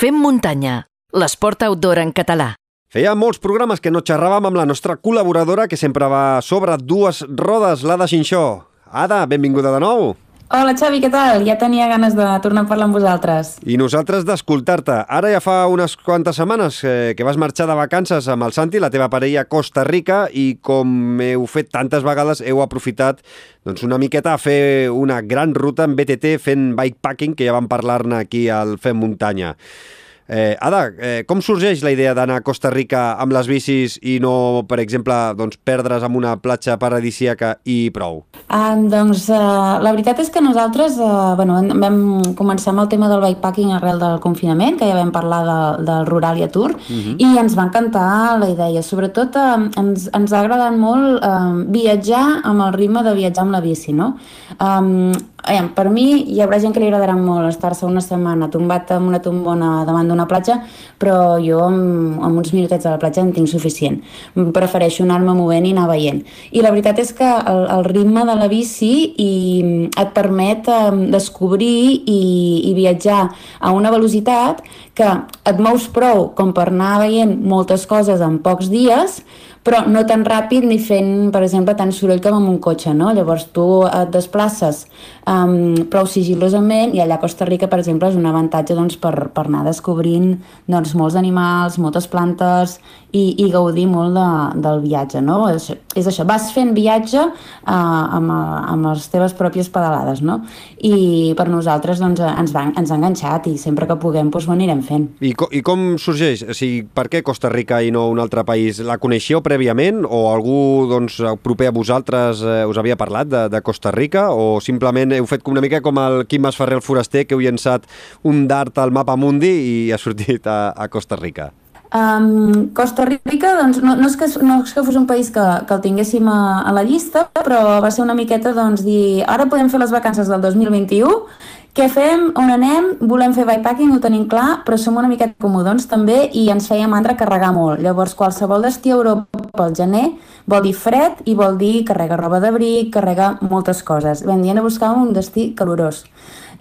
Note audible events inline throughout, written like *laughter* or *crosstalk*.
Fem muntanya, l'esport outdoor en català. Feia molts programes que no xerràvem amb la nostra col·laboradora que sempre va sobre dues rodes, l'Ada Xinxó. Ada, benvinguda de nou. Hola Xavi, què tal? Ja tenia ganes de tornar a parlar amb vosaltres. I nosaltres d'escoltar-te. Ara ja fa unes quantes setmanes eh, que vas marxar de vacances amb el Santi, la teva parella, a Costa Rica, i com heu fet tantes vegades, heu aprofitat doncs, una miqueta a fer una gran ruta en BTT fent bikepacking, que ja vam parlar-ne aquí al Fem Muntanya. Eh, Ada, eh, com sorgeix la idea d'anar a Costa Rica amb les bicis i no, per exemple, doncs, perdre's en una platja paradisíaca i prou? Uh, doncs uh, la veritat és que nosaltres uh, bueno, vam començar amb el tema del bikepacking arrel del confinament, que ja vam parlar de, del Ruralia Tour, uh -huh. i ens va encantar la idea. Sobretot uh, ens, ens ha agradat molt uh, viatjar amb el ritme de viatjar amb la bici, no? Um, Aviam, per mi hi haurà gent que li agradarà molt estar-se una setmana tombat amb una tombona davant d'una platja, però jo amb, amb uns minutets a la platja en tinc suficient. Prefereixo anar-me movent i anar veient. I la veritat és que el, el ritme de la bici i et permet um, descobrir i, i viatjar a una velocitat que et mous prou com per anar veient moltes coses en pocs dies, però no tan ràpid ni fent, per exemple, tant soroll com amb un cotxe, no? Llavors tu et desplaces um, prou sigilosament i allà a Costa Rica, per exemple, és un avantatge doncs, per, per anar descobrint doncs, molts animals, moltes plantes i, i gaudir molt de, del viatge, no? És, és això, vas fent viatge uh, amb, amb les teves pròpies pedalades, no? I per nosaltres doncs, ens, va, ens ha enganxat i sempre que puguem doncs, ho anirem fent. I, co I com sorgeix? O sigui, per què Costa Rica i no un altre país? La coneixeu prèviament o algú doncs, proper a vosaltres eh, us havia parlat de, de Costa Rica o simplement heu fet una mica com el Quim Masferrer el foraster que heu llançat un dart al mapa mundi i ha sortit a, a Costa Rica? Um, Costa Rica, doncs, no, no, és que, no és que fos un país que, que el tinguéssim a, a la llista, però va ser una miqueta doncs, dir ara podem fer les vacances del 2021 què fem? On anem? Volem fer bikepacking, ho tenim clar, però som una miqueta comodons també i ens feia mandra carregar molt. Llavors, qualsevol destí a Europa pel gener vol dir fred i vol dir carrega roba d'abric, carrega moltes coses. Vam dir, a buscar un destí calorós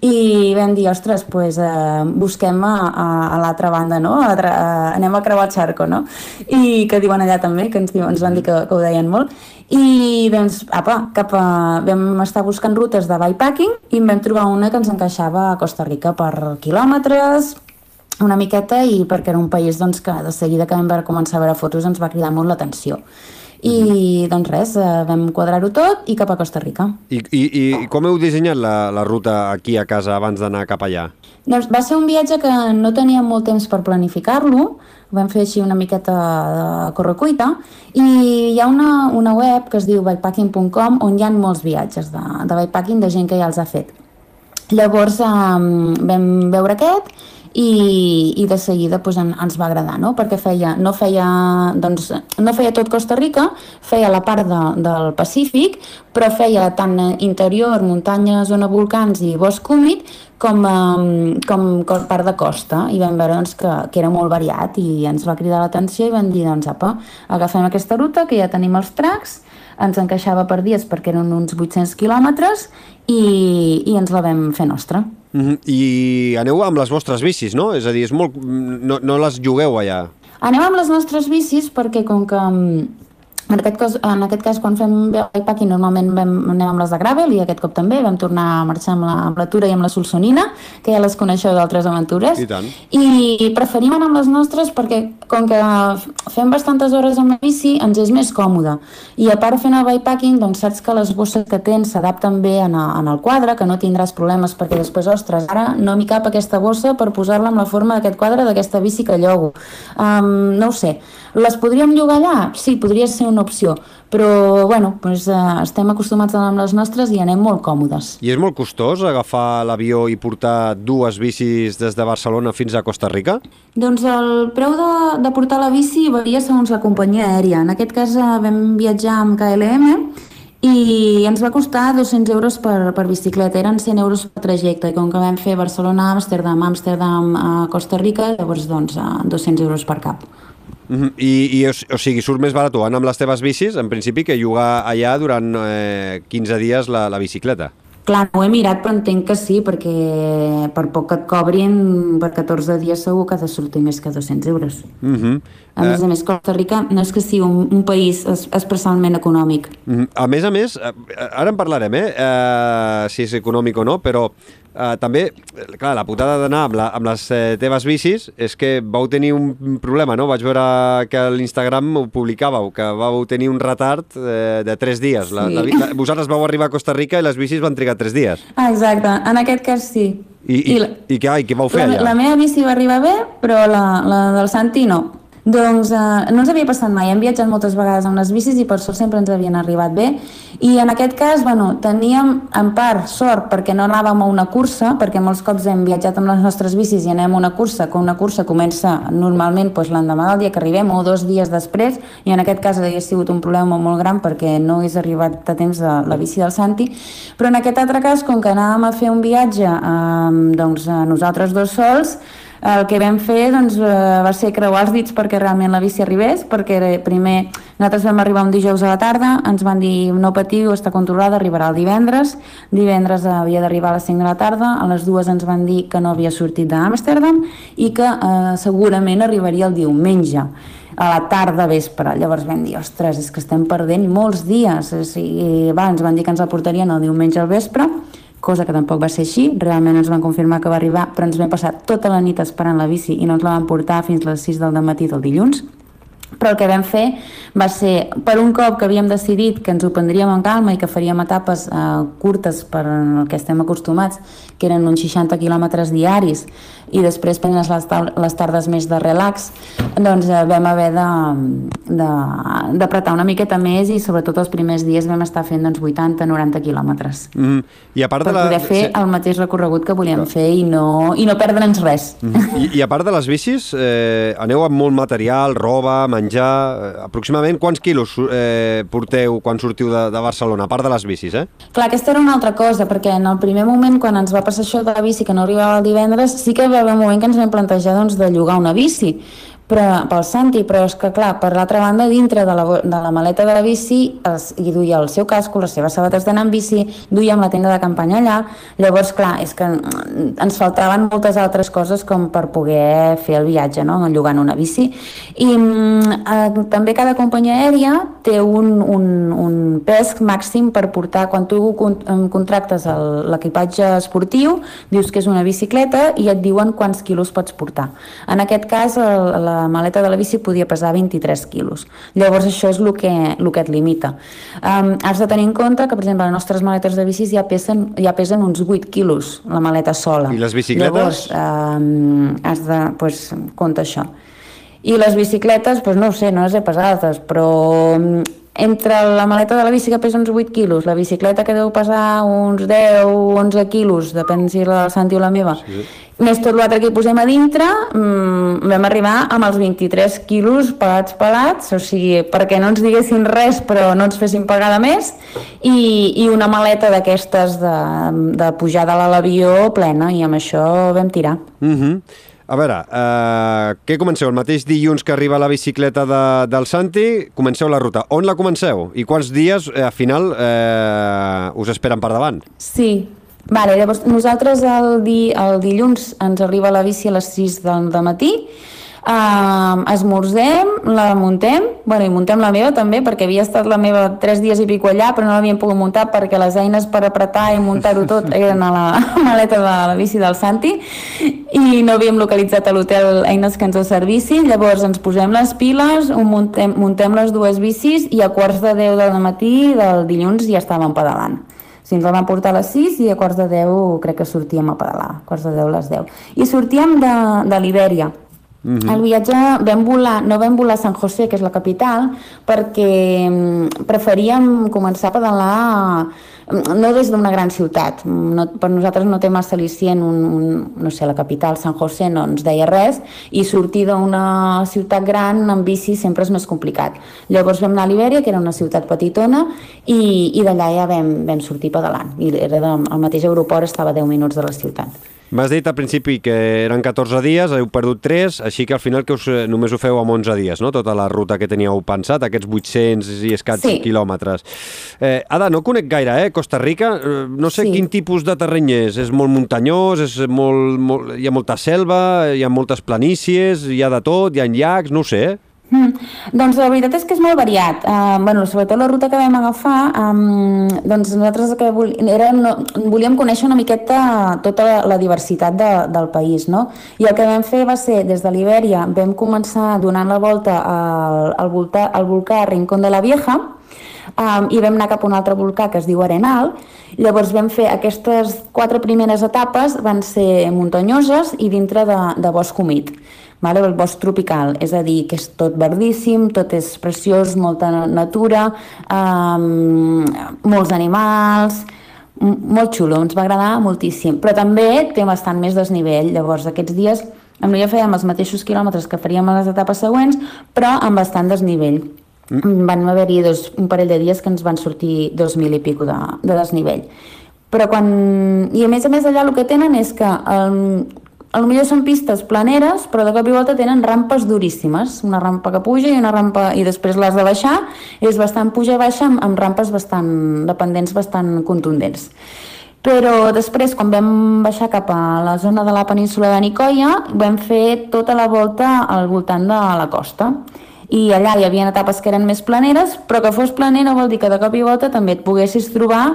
i vam dir, ostres, pues, eh, busquem a, a, a l'altra banda, no? A a, anem a creuar el xarco, no? I que diuen allà també, que ens, ens van dir que, que ho deien molt. I doncs, apa, cap a, vam estar buscant rutes de bikepacking i vam trobar una que ens encaixava a Costa Rica per quilòmetres, una miqueta i perquè era un país doncs, que de seguida que vam començar a veure fotos ens va cridar molt l'atenció. I uh -huh. doncs res, eh, vam quadrar-ho tot i cap a Costa Rica. I, i, i com heu dissenyat la, la ruta aquí a casa abans d'anar cap allà? Doncs va ser un viatge que no teníem molt temps per planificar-lo, vam fer així una miqueta de correcuita, i hi ha una, una web que es diu bikepacking.com on hi ha molts viatges de, de bikepacking de gent que ja els ha fet. Llavors um, vam veure aquest i, i de seguida doncs, en, ens va agradar, no? perquè feia, no, feia, doncs, no feia tot Costa Rica, feia la part de, del Pacífic, però feia tant interior, muntanya, zona volcans i bosc húmid, com, com, com part de costa i vam veure doncs, que, que era molt variat i ens va cridar l'atenció i vam dir doncs apa, agafem aquesta ruta que ja tenim els tracks ens encaixava per dies perquè eren uns 800 quilòmetres i, i ens la vam fer nostra. Mm -hmm. I aneu amb les vostres bicis, no? És a dir, és molt... no, no les jugueu allà. Anem amb les nostres bicis perquè com que en aquest, cas, en aquest cas, quan fem bikepacking, normalment vam, anem amb les de gravel i aquest cop també vam tornar a marxar amb la, amb la Tura i amb la Solsonina, que ja les coneixeu d'altres aventures. I tant. I preferim anar amb les nostres perquè, com que fem bastantes hores amb la bici, ens és més còmode. I a part fent el bikepacking, doncs saps que les bosses que tens s'adapten bé en, a, en el quadre, que no tindràs problemes perquè després, ostres, ara no m'hi cap aquesta bossa per posar-la amb la forma d'aquest quadre d'aquesta bici que llogo. Um, no ho sé. Les podríem llogar allà? Sí, podria ser una opció, però bueno, doncs, eh, estem acostumats a anar amb les nostres i anem molt còmodes. I és molt costós agafar l'avió i portar dues bicis des de Barcelona fins a Costa Rica? Doncs el preu de, de portar la bici varia segons la companyia aèria. En aquest cas eh, vam viatjar amb KLM i ens va costar 200 euros per, per bicicleta, eren 100 euros per trajecte, i com que vam fer Barcelona, Amsterdam, Amsterdam, a Costa Rica, llavors doncs 200 euros per cap. Mm -hmm. I, i o, o sigui, surt més barat anar amb les teves bicis, en principi, que llogar allà durant eh, 15 dies la, la bicicleta. Clar, ho he mirat, però entenc que sí, perquè per poc que et cobrin, per 14 dies segur que ha de sortir més que 200 euros. Uh -huh. A més a més, Costa Rica no és que sigui un, un país es, especialment econòmic. Mm, A més a més, eh, ara en parlarem, eh? eh si és econòmic o no, però eh, també, clar, la putada d'anar amb, la, amb les eh, teves bicis és que vau tenir un problema, no? Vaig veure que l'Instagram ho publicàveu, que vau tenir un retard eh, de 3 dies. La, Sí. la, la, vosaltres vau arribar a Costa Rica i les bicis van trigar 3 dies. Ah, exacte, en aquest cas sí. I, i, I, la- i, què, i què vau fer la, allà? la meva bici va arribar bé, però la, la del Santi no. Doncs eh, no ens havia passat mai, hem viatjat moltes vegades amb les bicis i per sort sempre ens havien arribat bé. I en aquest cas, bueno, teníem en part sort perquè no anàvem a una cursa, perquè molts cops hem viatjat amb les nostres bicis i anem a una cursa, que una cursa comença normalment doncs, l'endemà del dia que arribem o dos dies després i en aquest cas hauria sigut un problema molt gran perquè no hagués arribat a temps de la bici del Santi, però en aquest altre cas, com que anàvem a fer un viatge eh, doncs, eh, nosaltres dos sols, el que vam fer doncs, eh, va ser creuar els dits perquè realment la bici arribés, perquè primer nosaltres vam arribar un dijous a la tarda, ens van dir no patiu, està controlada, arribarà el divendres, divendres havia d'arribar a les 5 de la tarda, a les dues ens van dir que no havia sortit d'Amsterdam i que eh, segurament arribaria el diumenge a la tarda vespre. Llavors vam dir, ostres, és que estem perdent molts dies. O sigui, va, ens van dir que ens el portarien el diumenge al vespre, cosa que tampoc va ser així, realment ens van confirmar que va arribar, però ens vam passar tota la nit esperant la bici i no ens la van portar fins les 6 del matí del dilluns. Però el que vam fer va ser, per un cop que havíem decidit que ens ho prendríem en calma i que faríem etapes eh, curtes per el que estem acostumats, que eren uns 60 quilòmetres diaris, i després prendre les, les tardes més de relax, doncs eh, vam haver d'apretar una miqueta més i sobretot els primers dies vam estar fent doncs, 80-90 quilòmetres Mm, I a part per de la... poder fer sí. el mateix recorregut que volíem fer i no, i no perdre'ns res. I, I a part de les bicis, eh, aneu amb molt material, roba, menjar... Eh, aproximadament quants quilos eh, porteu quan sortiu de, de Barcelona, a part de les bicis, eh? Clar, aquesta era una altra cosa, perquè en el primer moment, quan ens va passar això de la bici, que no arribava el divendres, sí que va haver un moment que ens vam plantejar doncs, de llogar una bici però, pel Santi, però és que clar, per l'altra banda, dintre de la, de la maleta de la bici es, hi duia el seu casco, les seves sabates d'anar en bici, duíem la tenda de campanya allà, llavors clar, és que mm, ens faltaven moltes altres coses com per poder fer el viatge, no?, llogant una bici. I mm, eh, també cada companyia aèria té un, un, un pes màxim per portar, quan tu contractes l'equipatge esportiu, dius que és una bicicleta i et diuen quants quilos pots portar. En aquest cas, el, la maleta de la bici podia pesar 23 quilos. Llavors, això és el que, el que et limita. Um, has de tenir en compte que, per exemple, les nostres maletes de bicis ja pesen, ja pesen uns 8 quilos, la maleta sola. I les bicicletes? Llavors, um, has de, pues, compte això. I les bicicletes, doncs no ho sé, no les he pesades, però entre la maleta de la bici que pesa uns 8 quilos, la bicicleta que deu pesar uns 10 o 11 quilos, depèn si la del Santi o la meva, sí. més tot l'altre que hi posem a dintre, mmm, vam arribar amb els 23 quilos pelats pelats, o sigui, perquè no ens diguessin res però no ens fessin pagar de més, i, i una maleta d'aquestes de, de pujada a l'avió plena, i amb això vam tirar. Uh -huh. A veure, eh, què comenceu? El mateix dilluns que arriba la bicicleta de, del Santi, comenceu la ruta. On la comenceu? I quants dies, eh, al final, eh, us esperen per davant? Sí, vale, llavors nosaltres el, di, el dilluns ens arriba la bici a les 6 del, del matí, uh, esmorzem, la muntem, bueno, i muntem la meva també, perquè havia estat la meva tres dies i pico allà, però no l'havíem pogut muntar perquè les eines per apretar i muntar-ho tot *laughs* eren a la *laughs* maleta de la bici del Santi i no havíem localitzat a l'hotel eines que ens ho servissin, llavors ens posem les piles, muntem, muntem les dues bicis i a quarts de 10 del matí del dilluns ja estàvem pedalant. Si ens el van portar a les 6 i a quarts de 10 crec que sortíem a pedalar, a quarts de 10 a les 10. I sortíem de, de Libèria. Mm -hmm. El viatge vam volar, no vam volar a San José, que és la capital, perquè mm, preferíem començar a pedalar mm, no des d'una gran ciutat. No, per nosaltres no té massa al·licient un, un, no sé, la capital, San José, no ens deia res, i sortir d'una ciutat gran en bici sempre és més complicat. Llavors vam anar a Libèria, que era una ciutat petitona, i, i d'allà ja vam, vam sortir pedalant. I era de, el mateix aeroport estava a 10 minuts de la ciutat. M'has dit al principi que eren 14 dies, heu perdut 3, així que al final que us, eh, només ho feu amb 11 dies, no? Tota la ruta que teníeu pensat, aquests 800 i escats Sí. quilòmetres. Eh, Ada, no conec gaire, eh, Costa Rica. Eh, No sé Sí. quin tipus de terreny és. És molt muntanyós, és molt, molt, hi ha molta selva, hi ha moltes planícies, hi ha de tot, hi ha llacs, no sé, eh? Mm. Doncs la veritat és que és molt variat. Uh, bueno, sobretot la ruta que vam agafar, um, doncs nosaltres que vol, era, no, volíem conèixer una miqueta tota la, la diversitat de, del país, no? I el que vam fer va ser, des de l'Ibèria, vam començar donant la volta al, al, volta, al volcà Rincón de la Vieja, um, i vam anar cap a un altre volcà que es diu Arenal. Llavors vam fer aquestes quatre primeres etapes, van ser muntanyoses i dintre de, de bosc humit vale? el bosc tropical, és a dir, que és tot verdíssim, tot és preciós, molta natura, um, molts animals, molt xulo, ens va agradar moltíssim, però també té bastant més desnivell, llavors aquests dies amb ja fèiem els mateixos quilòmetres que faríem a les etapes següents, però amb bastant desnivell. Mm. Van haver-hi dos, un parell de dies que ens van sortir 2.000 i pico de, de desnivell. Però quan... I a més a més allà el que tenen és que el, a lo millor són pistes planeres, però de cop i volta tenen rampes duríssimes, una rampa que puja i una rampa i després l'has de baixar, és bastant puja i baixa amb, amb rampes bastant dependents bastant contundents. Però després, quan vam baixar cap a la zona de la península de Nicoya, vam fer tota la volta al voltant de la costa. I allà hi havia etapes que eren més planeres, però que fos planer no vol dir que de cop i volta també et poguessis trobar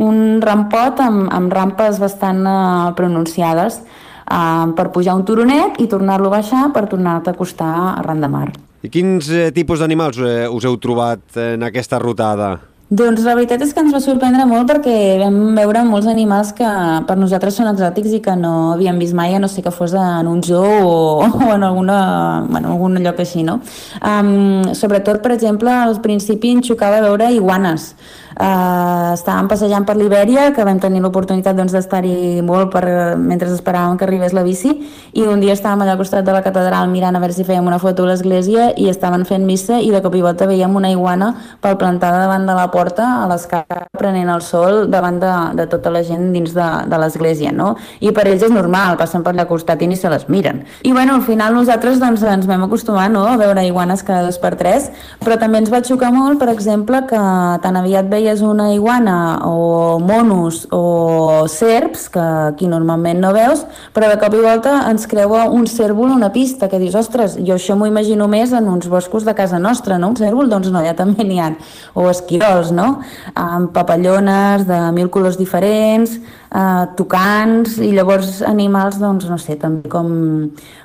un rampot amb, amb rampes bastant uh, pronunciades uh, per pujar un turonet i tornar-lo a baixar per tornar-te a acostar arran de mar. I quins eh, tipus d'animals eh, us heu trobat en aquesta rutada? Doncs la veritat és que ens va sorprendre molt perquè vam veure molts animals que per nosaltres són exòtics i que no havíem vist mai, a no sé que fos en un zoo o, o en alguna, bueno, algun lloc així, no? Um, sobretot, per exemple, al principi ens xocava veure iguanes. Uh, estàvem passejant per l'Ibèria, que vam tenir l'oportunitat doncs, d'estar-hi molt per, mentre esperàvem que arribés la bici, i un dia estàvem allà al costat de la catedral mirant a veure si fèiem una foto a l'església i estaven fent missa i de cop i volta veiem una iguana palplantada davant de la porta a l'escala prenent el sol davant de, de tota la gent dins de, de l'església, no? I per ells és normal, passen per allà al costat i ni se les miren. I bueno, al final nosaltres doncs, ens vam acostumar no? a veure iguanes cada dos per tres, però també ens va xocar molt, per exemple, que tan aviat veies una iguana o monos o serps, que aquí normalment no veus, però de cop i volta ens creua un cèrvol una pista, que dius, ostres, jo això m'ho imagino més en uns boscos de casa nostra, no? Un cèrvol, doncs no, ja també n'hi ha. O esquirols, no? Amb papallones de mil colors diferents, eh, tocants, i llavors animals, doncs, no sé, també com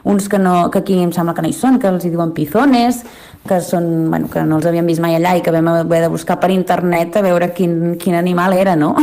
uns que, no, que aquí em sembla que no hi són, que els hi diuen pizones, que, són, bueno, que no els havíem vist mai allà i que vam haver de buscar per internet a veure quin, quin animal era, no?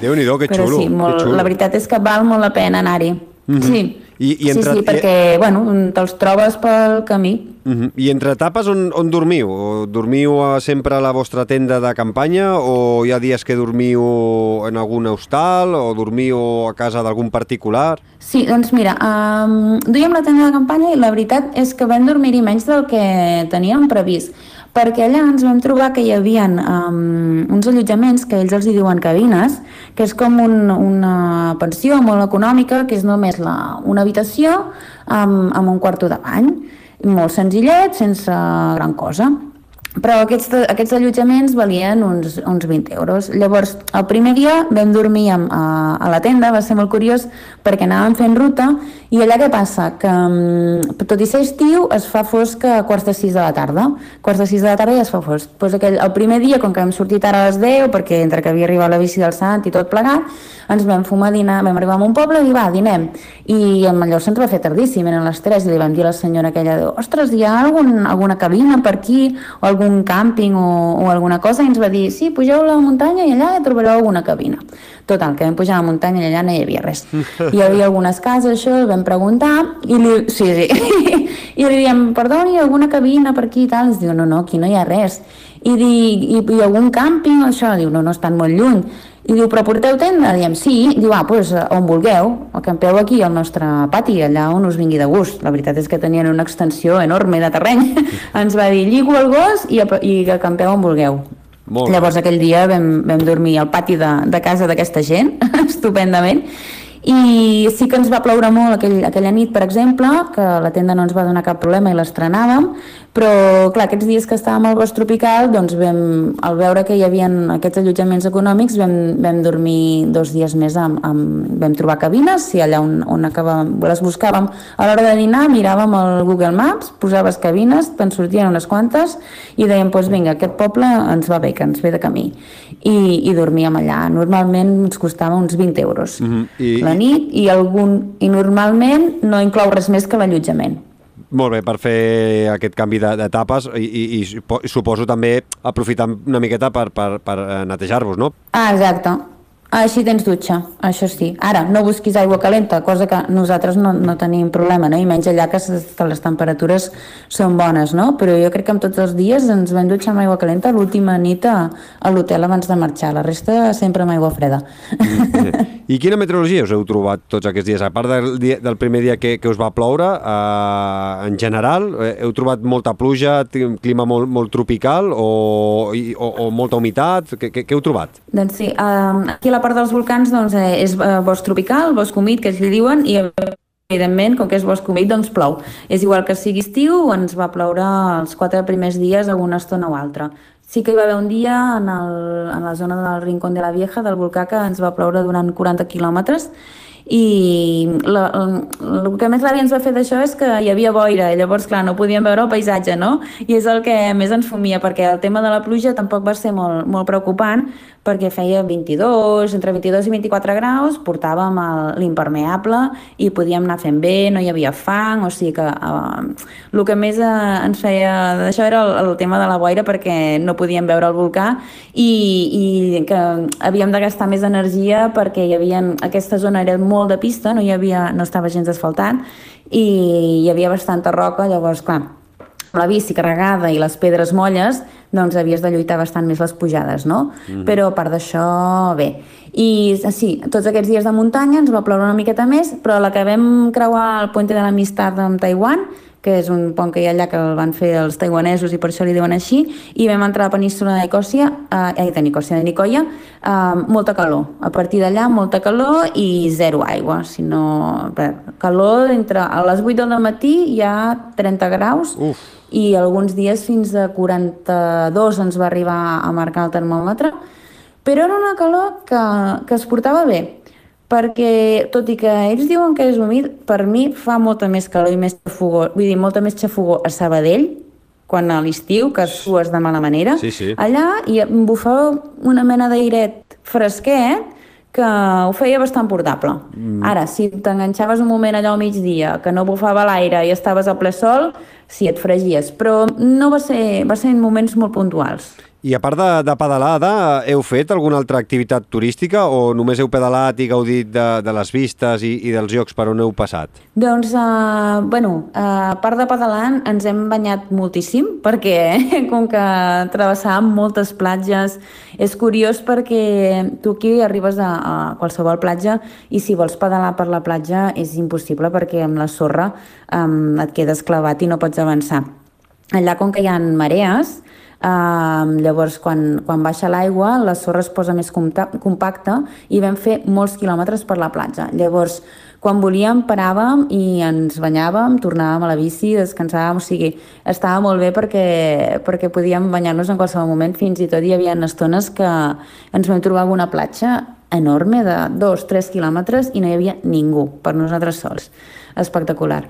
Déu-n'hi-do, que Però xulo. sí, molt, que xulo. la veritat és que val molt la pena anar-hi. Mm -hmm. Sí. I- i entre- sí, sí, perquè, bueno, te'ls trobes pel camí. Uh -huh. I entre etapes on, on dormiu? O dormiu sempre a la vostra tenda de campanya o hi ha dies que dormiu en algun hostal o dormiu a casa d'algun particular? Sí, doncs mira, um, duíem la tenda de campanya i la veritat és que vam dormir-hi menys del que teníem previst perquè allà ens vam trobar que hi havia um, uns allotjaments que ells els hi diuen cabines, que és com un, una pensió molt econòmica, que és només la, una habitació amb, amb un quarto de bany, molt senzillet, sense gran cosa. Però aquests, aquests allotjaments valien uns, uns 20 euros. Llavors, el primer dia vam dormir amb, a, a la tenda, va ser molt curiós perquè anàvem fent ruta i allà què passa? Que mm, tot i ser estiu es fa fosc a quarts de 6 de la tarda. Quarts de 6 de la tarda ja es fa fosc. Pues aquell, el primer dia, com que hem sortit ara a les 10, perquè entre que havia arribat la bici del Sant i tot plegat, ens vam fumar a dinar, vam arribar a un poble i va, dinem. I amb allò se'ns va fer tardíssim, eren les 3, i li vam dir a la senyora aquella, ostres, hi ha algun, alguna cabina per aquí, o algun càmping o, o alguna cosa, i ens va dir, sí, pugeu a la muntanya i allà trobareu alguna cabina. Total, que vam pujar a la muntanya i allà no hi havia res. *laughs* Hi havia algunes cases, això, vam preguntar, i li, sí, sí, *laughs* i li diem, perdoni, alguna cabina per aquí i tal, i ens diu, no, no, aquí no hi ha res. I, di, i, i algun càmping, això, diu, no, no, estan molt lluny. I diu, però porteu tenda? Diem, sí. Diu, ah, doncs on vulgueu. Acampeu aquí al nostre pati, allà on us vingui de gust. La veritat és que tenien una extensió enorme de terreny. *laughs* Ens va dir, lligo el gos i, i acampeu on vulgueu. Molt bé. Llavors aquell dia vam, vam dormir al pati de, de casa d'aquesta gent, *laughs* estupendament, i sí que ens va ploure molt aquell, aquella nit, per exemple, que la tenda no ens va donar cap problema i l'estrenàvem, però clar, aquests dies que estàvem al bosc tropical, doncs vam, al veure que hi havia aquests allotjaments econòmics, vam, vam dormir dos dies més, amb, amb, vam trobar cabines, i allà on, on acabàvem, les buscàvem a l'hora de dinar, miràvem el Google Maps, posaves cabines, te'n sortien unes quantes, i dèiem, doncs vinga, aquest poble ens va bé, que ens ve de camí. I, i dormíem allà. Normalment ens costava uns 20 euros mm -hmm. I, la nit, i, algun, i normalment no inclou res més que l'allotjament. Molt bé, per fer aquest canvi d'etapes i, i, i suposo també aprofitar una miqueta per, per, per netejar-vos, no? Ah, exacte. Així tens dutxa, això sí. Ara, no busquis aigua calenta, cosa que nosaltres no, no tenim problema, no? i menys allà que, que les temperatures són bones, no? però jo crec que amb tots els dies ens vam dutxar amb aigua calenta l'última nit a, a l'hotel abans de marxar, la resta sempre amb aigua freda. I quina meteorologia us heu trobat tots aquests dies? A part del, dia, del primer dia que, que us va ploure, eh, en general, eh, heu trobat molta pluja, clima molt, molt tropical o, i, o, o molta humitat? Què, heu trobat? Doncs sí, eh, aquí a la part dels volcans doncs, eh, és eh, bosc tropical, bosc humit, que es li diuen, i evidentment, com que és bosc humit, doncs plou. És igual que sigui estiu, ens va ploure els quatre primers dies alguna estona o altra. Sí que hi va haver un dia en, el, en la zona del Rincón de la Vieja, del volcà, que ens va ploure durant 40 quilòmetres, i la, el que més ràbia ens va fer d'això és que hi havia boira, llavors, clar, no podíem veure el paisatge, no? I és el que més ens fumia, perquè el tema de la pluja tampoc va ser molt, molt preocupant, perquè feia 22, entre 22 i 24 graus, portàvem l'impermeable i podíem anar fent bé, no hi havia fang, o sigui que eh, el que més eh, ens feia d'això era el, el tema de la boira perquè no podíem veure el volcà i, i que havíem de gastar més energia perquè hi havia, aquesta zona era molt de pista, no hi havia, no estava gens asfaltant i hi havia bastanta roca, llavors, clar, la bici carregada i les pedres molles, doncs havies de lluitar bastant més les pujades, no? Mm -hmm. Però a part d'això, bé. I sí, tots aquests dies de muntanya ens va ploure una miqueta més, però la que vam creuar el Puente de l'Amistat amb Taiwan, que és un pont que hi ha allà que el van fer els taiwanesos i per això li diuen així, i vam entrar a la península de Nicòsia, eh, de Nicòsia, de Nicoya, eh, molta calor. A partir d'allà, molta calor i zero aigua. Si no, bé, calor entre a les 8 del matí hi ha 30 graus, Uf i alguns dies fins a 42 ens va arribar a marcar el termòmetre, però era una calor que, que es portava bé, perquè tot i que ells diuen que és humit, per mi fa molta més calor i més xafogó, vull dir, molta més xafogó a Sabadell, quan a l'estiu, que sues de mala manera, sí, sí. allà hi bufava una mena d'airet fresquet que ho feia bastant portable. Mm. Ara, si t'enganxaves un moment allà al migdia, que no bufava l'aire i estaves a ple sol, sí, et fregies, però no va ser, va ser en moments molt puntuals. I a part de, de pedalada, heu fet alguna altra activitat turística o només heu pedalat i gaudit de, de les vistes i, i dels llocs per on heu passat? Doncs, uh, bueno, uh, a part de pedalant ens hem banyat moltíssim perquè com que travessàvem moltes platges, és curiós perquè tu aquí arribes a, a qualsevol platja i si vols pedalar per la platja és impossible perquè amb la sorra um, et quedes clavat i no pots avançar. Allà, com que hi ha marees, Uh, llavors, quan, quan baixa l'aigua, la sorra es posa més compacta i vam fer molts quilòmetres per la platja. Llavors, quan volíem paràvem i ens banyàvem, tornàvem a la bici, descansàvem, o sigui, estava molt bé perquè, perquè podíem banyar-nos en qualsevol moment, fins i tot hi havia estones que ens vam trobar una platja enorme de dos, tres quilòmetres i no hi havia ningú, per nosaltres sols. Espectacular.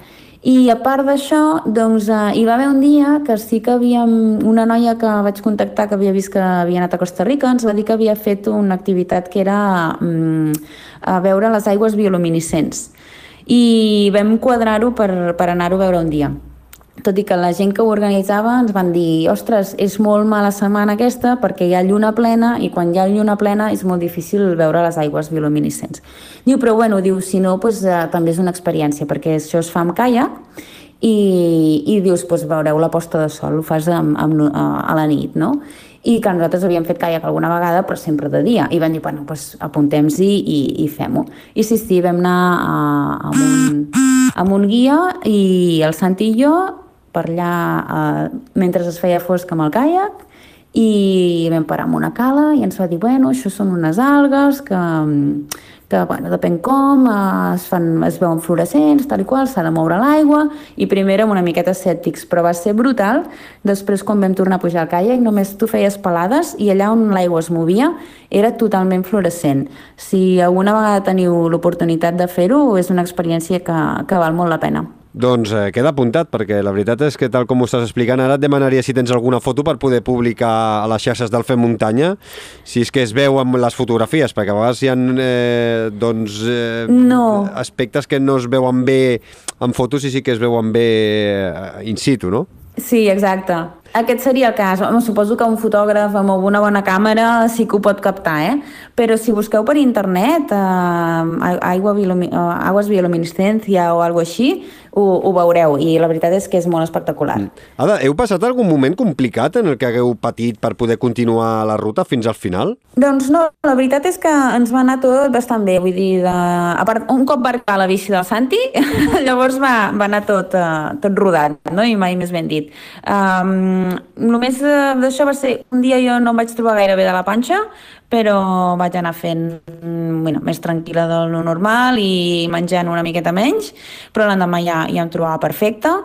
I a part d'això, doncs, eh, hi va haver un dia que sí que havíem... Una noia que vaig contactar que havia vist que havia anat a Costa Rica ens va dir que havia fet una activitat que era mm, a veure les aigües bioluminescents. I vam quadrar-ho per, per anar-ho a veure un dia tot i que la gent que ho organitzava ens van dir ostres, és molt mala setmana aquesta perquè hi ha lluna plena i quan hi ha lluna plena és molt difícil veure les aigües bioluminescents. Diu, però bueno, diu, si no, doncs, eh, també és una experiència perquè això es fa amb caia i, i dius, doncs veureu la posta de sol, ho fas amb, amb, a, la nit, no? i que nosaltres havíem fet caiac alguna vegada, però sempre de dia. I van dir, bueno, doncs apuntem-s'hi i, i fem-ho. I sí, sí, vam anar a, a, un, amb un guia i el Santi i jo per allà eh, mentre es feia fosc amb el caiac i vam parar en una cala i ens va dir, bueno, això són unes algues que, que bueno, depèn com, eh, es, fan, es veuen fluorescents, tal i qual, s'ha de moure l'aigua, i primer érem una miqueta escèptics, però va ser brutal. Després, quan vam tornar a pujar al caiac, només tu feies pelades i allà on l'aigua es movia era totalment fluorescent. Si alguna vegada teniu l'oportunitat de fer-ho, és una experiència que, que val molt la pena. Doncs eh, queda apuntat, perquè la veritat és que tal com ho estàs explicant, ara et demanaria si tens alguna foto per poder publicar a les xarxes del Fem Muntanya, si és que es veu amb les fotografies, perquè a vegades hi ha eh, doncs, eh, no. aspectes que no es veuen bé en fotos i sí que es veuen bé eh, in situ, no? Sí, exacte. Aquest seria el cas. Home, suposo que un fotògraf amb una bona càmera sí que ho pot captar, eh? Però si busqueu per internet eh, aigua biolumi eh, aguas bioluminescència o alguna així, ho, ho veureu i la veritat és que és molt espectacular. Mm. Ada, heu passat algun moment complicat en el que hagueu patit per poder continuar la ruta fins al final? Doncs no, la veritat és que ens va anar tot bastant bé, vull dir, de... a part, un cop va arribar la bici del Santi, *laughs* llavors va, va anar tot, uh, tot rodat, no? i mai més ben dit. Um, només uh, d'això va ser, un dia jo no em vaig trobar gaire bé de la panxa, però vaig anar fent bueno, més tranquil·la del normal i menjant una miqueta menys, però l'endemà ja, ja em trobava perfecta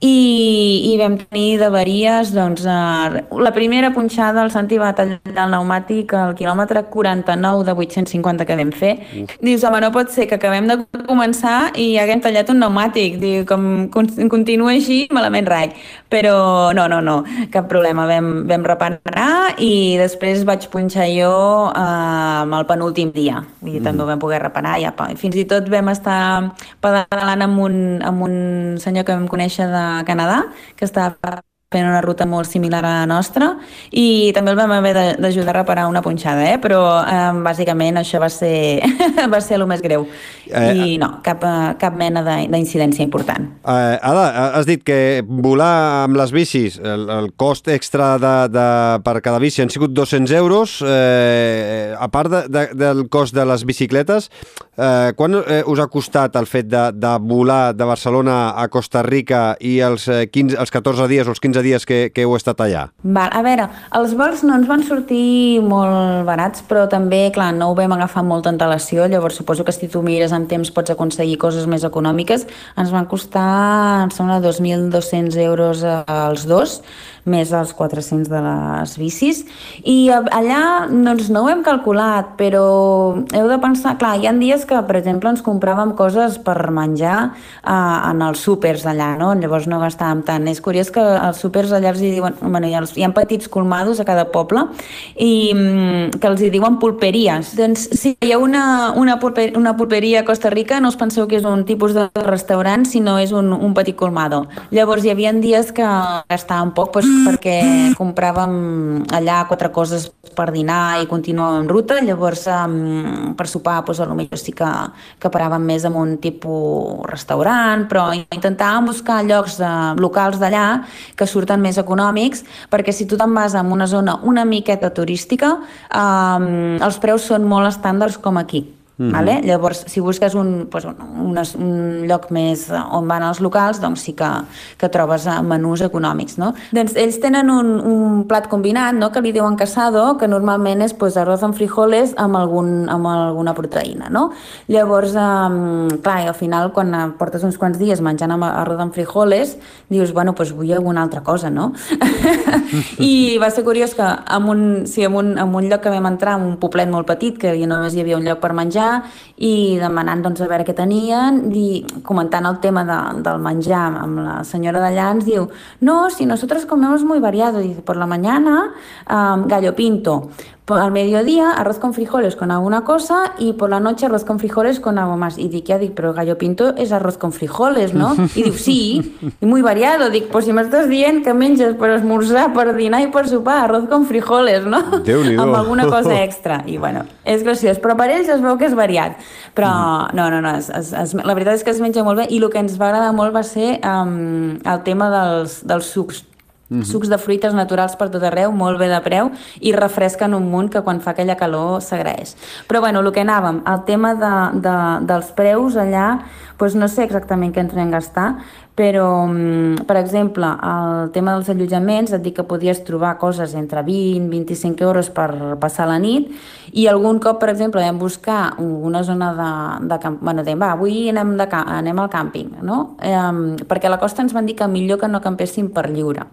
i, i vam tenir d'averies doncs, eh, la primera punxada el Santi va tallar el pneumàtic al quilòmetre 49 de 850 que vam fer. Uf. dius, home, no pot ser que acabem de començar i haguem tallat un pneumàtic. Diu, com continua així, malament rai però no, no, no cap problema, vam, vam reparar i després vaig punxar jo eh, el penúltim dia. I mm. també ho vam poder reparar. Ja, fins i tot vam estar pedalant amb un, amb un senyor que vam conèixer de Canadà, que està fent una ruta molt similar a la nostra i també el vam haver d'ajudar a reparar una punxada, eh? però eh, bàsicament això va ser, *laughs* va ser el més greu eh, i no, cap, eh, cap mena d'incidència important. Eh, Ada, has dit que volar amb les bicis, el, el cost extra de, de, per cada bici han sigut 200 euros, eh, a part de, de, del cost de les bicicletes, eh, quan eh, us ha costat el fet de, de volar de Barcelona a Costa Rica i els, 15, els 14 dies o els 15 15 dies que, que heu estat allà? Val, a veure, els vols no ens van sortir molt barats, però també, clar, no ho vam agafar amb molta antelació, llavors suposo que si tu mires amb temps pots aconseguir coses més econòmiques. Ens van costar, em sembla, 2.200 euros als dos, més els 400 de les bicis. I allà doncs no ho hem calculat però heu de pensar, clar, hi ha dies que per exemple ens compràvem coses per menjar eh, en els súpers allà, no? llavors no gastàvem tant. És curiós que els súpers allà els hi diuen bueno, hi, ha, hi ha petits colmados a cada poble i mm, que els hi diuen pulperies. Doncs si hi ha una, una, pulper, una pulperia a Costa Rica no us penseu que és un tipus de restaurant sinó és un, un petit colmado. Llavors hi havia dies que gastàvem poc doncs, perquè compràvem allà quatre coses per dinar i continuàvem en ruta, llavors per sopar doncs, potser sí que, que paràvem més en un tipus restaurant, però intentàvem buscar llocs de, locals d'allà que surten més econòmics, perquè si tu te'n vas a una zona una miqueta turística, um, els preus són molt estàndards com aquí. -hmm. vale? Llavors, si busques un, pues, un, un, un lloc més on van els locals, doncs sí que, que trobes menús econòmics. No? Doncs ells tenen un, un plat combinat no? que li diuen casado, que normalment és pues, arroz amb frijoles amb, algun, amb alguna proteïna. No? Llavors, um, clar, al final, quan portes uns quants dies menjant amb arroz amb frijoles, dius, bueno, pues vull alguna altra cosa, no? *laughs* I va ser curiós que en un, sí, en un, en un lloc que vam entrar, en un poblet molt petit, que només hi havia un lloc per menjar, i demanant doncs, a veure què tenien i comentant el tema de, del menjar amb la senyora d'allà ens diu no, si nosotros comemos muy variado dice, por la mañana um, gallo pinto al mediodía arroz con frijoles con alguna cosa y por la noche arroz con frijoles con algo más. Y dic, ja dic, però gallo pinto és arroz con frijoles, no? I diu, sí, i muy variado. Dic, pues si m'estàs dient que menges per esmorzar, per dinar i per sopar arroz con frijoles, no? Amb alguna cosa extra. I bueno, és graciós. Però per ells es veu que és variat. Però no, no, no, es, es, es, la veritat és que es menja molt bé i el que ens va agradar molt va ser um, el tema dels, dels sucs Mm -hmm. Sucs de fruites naturals per tot arreu, molt bé de preu i refresquen un munt que quan fa aquella calor s'agraeix. Però bueno, el que anàvem, el tema de, de, dels preus allà, doncs no sé exactament què ens vam gastar, però, mm, per exemple, el tema dels allotjaments, et dic que podies trobar coses entre 20 i 25 euros per passar la nit, i algun cop, per exemple, vam buscar una zona de, de camp... Bueno, dèiem, va, avui anem, de, anem al càmping, no? Eh, perquè a la costa ens van dir que millor que no campéssim per lliure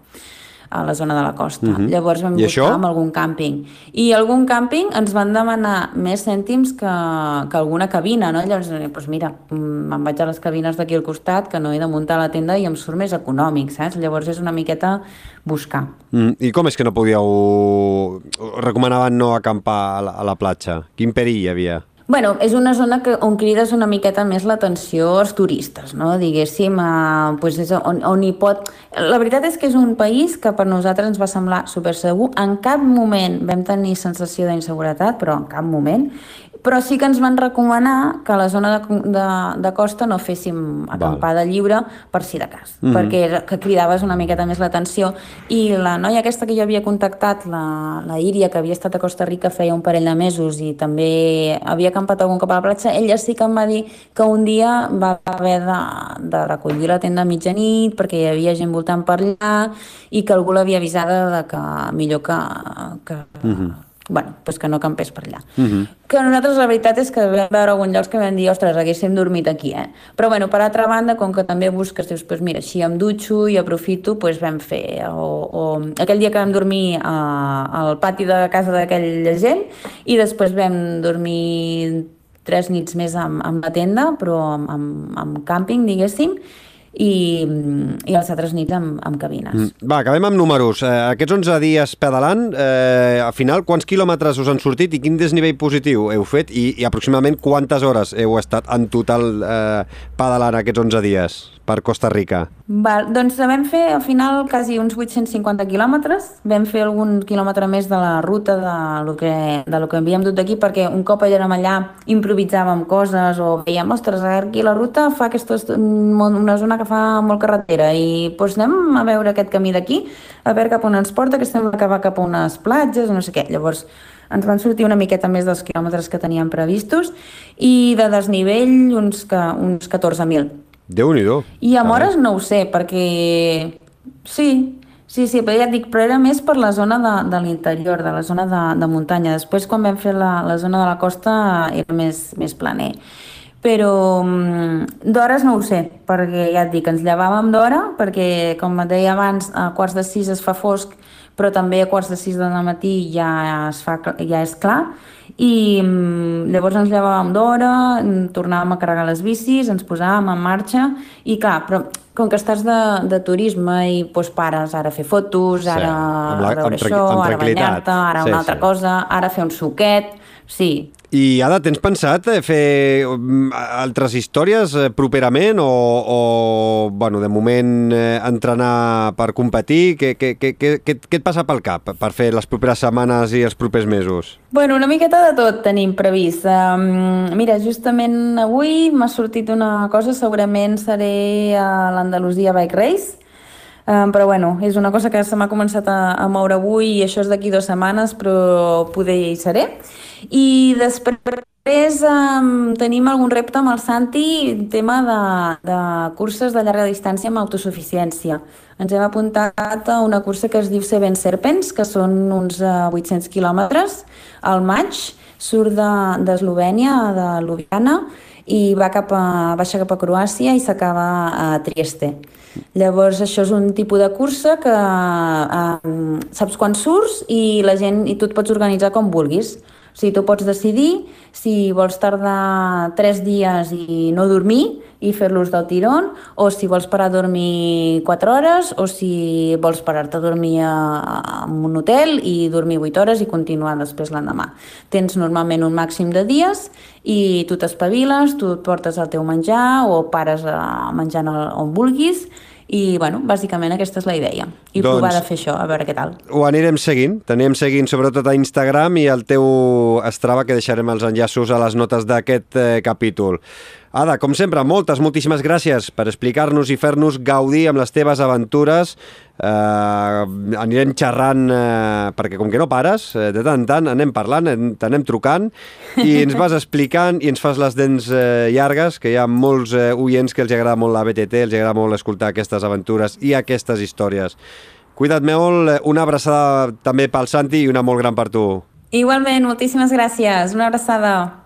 a la zona de la costa. Uh Mhm. -huh. Llavors vam I buscar això? amb algun càmping. I algun càmping ens van demanar més cèntims que, que alguna cabina, no? Llavors, doncs mira, mm, me'n vaig a les cabines d'aquí al costat, que no he de muntar la tenda i em surt més econòmic, saps? Llavors és una miqueta buscar. Mm, I com és que no podíeu... Recomanaven no acampar a la, a la platja? Quin perill hi havia? Bueno, és una zona que, on crides una miqueta més l'atenció als turistes, no? Diguéssim, eh, pues és on, on hi pot... La veritat és que és un país que per nosaltres ens va semblar super segur. En cap moment vam tenir sensació d'inseguretat, però en cap moment. Però sí que ens van recomanar que a la zona de, de, de costa no féssim acampada lliure per si de cas, mm -hmm. perquè era- que cridaves una miqueta més l'atenció. I la noia aquesta que jo havia contactat, la, la Íria, que havia estat a Costa Rica feia un parell de mesos i també havia acampat algun cop a la platja, ella sí que em va dir que un dia va haver de, de recollir la tenda a mitjanit perquè hi havia gent voltant per allà i que algú l'havia avisada de que millor que, que mm -hmm bueno, pues que no campés per allà. Uh -huh. Que nosaltres la veritat és que vam veure alguns llocs que vam dir, ostres, haguéssim dormit aquí, eh? Però bueno, per altra banda, com que també busques, dius, pues mira, així em dutxo i aprofito, pues vam fer, o, o aquell dia que vam dormir a, al pati de casa d'aquella gent i després vam dormir tres nits més amb, amb la tenda, però amb, amb, amb càmping, diguéssim, i, i les altres nits amb, amb cabines. Mm. Va, acabem amb números. Eh, aquests 11 dies pedalant, eh, al final, quants quilòmetres us han sortit i quin desnivell positiu heu fet i, i aproximadament quantes hores heu estat en total eh, pedalant aquests 11 dies per Costa Rica? Val, doncs vam fer al final quasi uns 850 quilòmetres, vam fer algun quilòmetre més de la ruta de lo que, de lo que havíem dut d'aquí perquè un cop érem allà improvisàvem coses o veiem, ostres, aquí la ruta fa aquesta, una zona que fa molt carretera i doncs anem a veure aquest camí d'aquí, a veure cap on ens porta, que sembla que va cap a unes platges no sé què. Llavors ens van sortir una miqueta més dels quilòmetres que teníem previstos i de desnivell uns, que, uns 14.000. Déu-n'hi-do. I amb hores no ho sé, perquè sí, sí, sí, però ja et dic, però era més per la zona de, de l'interior, de la zona de, de muntanya. Després, quan vam fer la, la zona de la costa, era més, més planer. Però mm, d'hores no ho sé, perquè ja et dic, ens llevàvem d'hora, perquè, com et deia abans, a quarts de sis es fa fosc, però també a quarts de sis del matí ja, es fa, ja és clar, i mm, llavors ens llevàvem d'hora, mm, tornàvem a carregar les bicis, ens posàvem en marxa i clar, però com que estàs de, de turisme i doncs pares ara a fer fotos, Sí, ara amb la- a veure amb això, amb ara banyar-te, ara Sí, una altra sí. cosa, ara fer un suquet, sí. I Ada, tens pensat eh, fer mm, altres històries eh, properament o, o bueno, de moment eh, entrenar per competir? Què, què, què, què, què et passa pel cap per fer les properes setmanes i els propers mesos? Bueno, una miqueta de tot tenim previst. Um, mira, justament avui m'ha sortit una cosa, segurament seré a l'Andalusia Bike Race, um, però bueno, és una cosa que se m'ha començat a, a moure avui i això és d'aquí dues setmanes, però poder hi seré. I després um, tenim algun repte amb el Santi, tema de, de curses de llarga distància amb autosuficiència. Ens hem apuntat a una cursa que es diu Seven Serpents, que són uns uh, 800 quilòmetres al maig, surt de- d'Eslovènia, de, de Ljubljana, i va cap a, baixa cap a Croàcia i s'acaba a Trieste. Llavors, això és un tipus de cursa que eh, saps quan surts i la gent i tu et pots organitzar com vulguis. O sigui, tu pots decidir si vols tardar tres dies i no dormir i fer-los del tirón, o si vols parar a dormir 4 hores, o si vols parar-te a dormir a, a un hotel i dormir 8 hores i continuar després l'endemà. Tens normalment un màxim de dies i tu t'espaviles, tu et portes el teu menjar o pares a menjant el- on vulguis i, bueno, bàsicament aquesta és la idea. I Doncs- provar de fer això, a veure què tal. Ho anirem seguint, t'anem seguint sobretot a Instagram i al teu Strava, que deixarem els enllaços a les notes d'aquest eh, capítol. Ada, com sempre, moltes, moltíssimes gràcies per explicar-nos i fer-nos gaudir amb les teves aventures. Eh, anirem xerrant, eh, perquè com que no pares, eh, de tant en tant anem parlant, t'anem trucant i ens vas *laughs* explicant i ens fas les dents eh, llargues, que hi ha molts eh, oients que els agrada molt la BTT, els agrada molt escoltar aquestes aventures i aquestes històries. Cuida't molt, eh, una abraçada també pel Santi i una molt gran per tu. Igualment, moltíssimes gràcies. Una abraçada.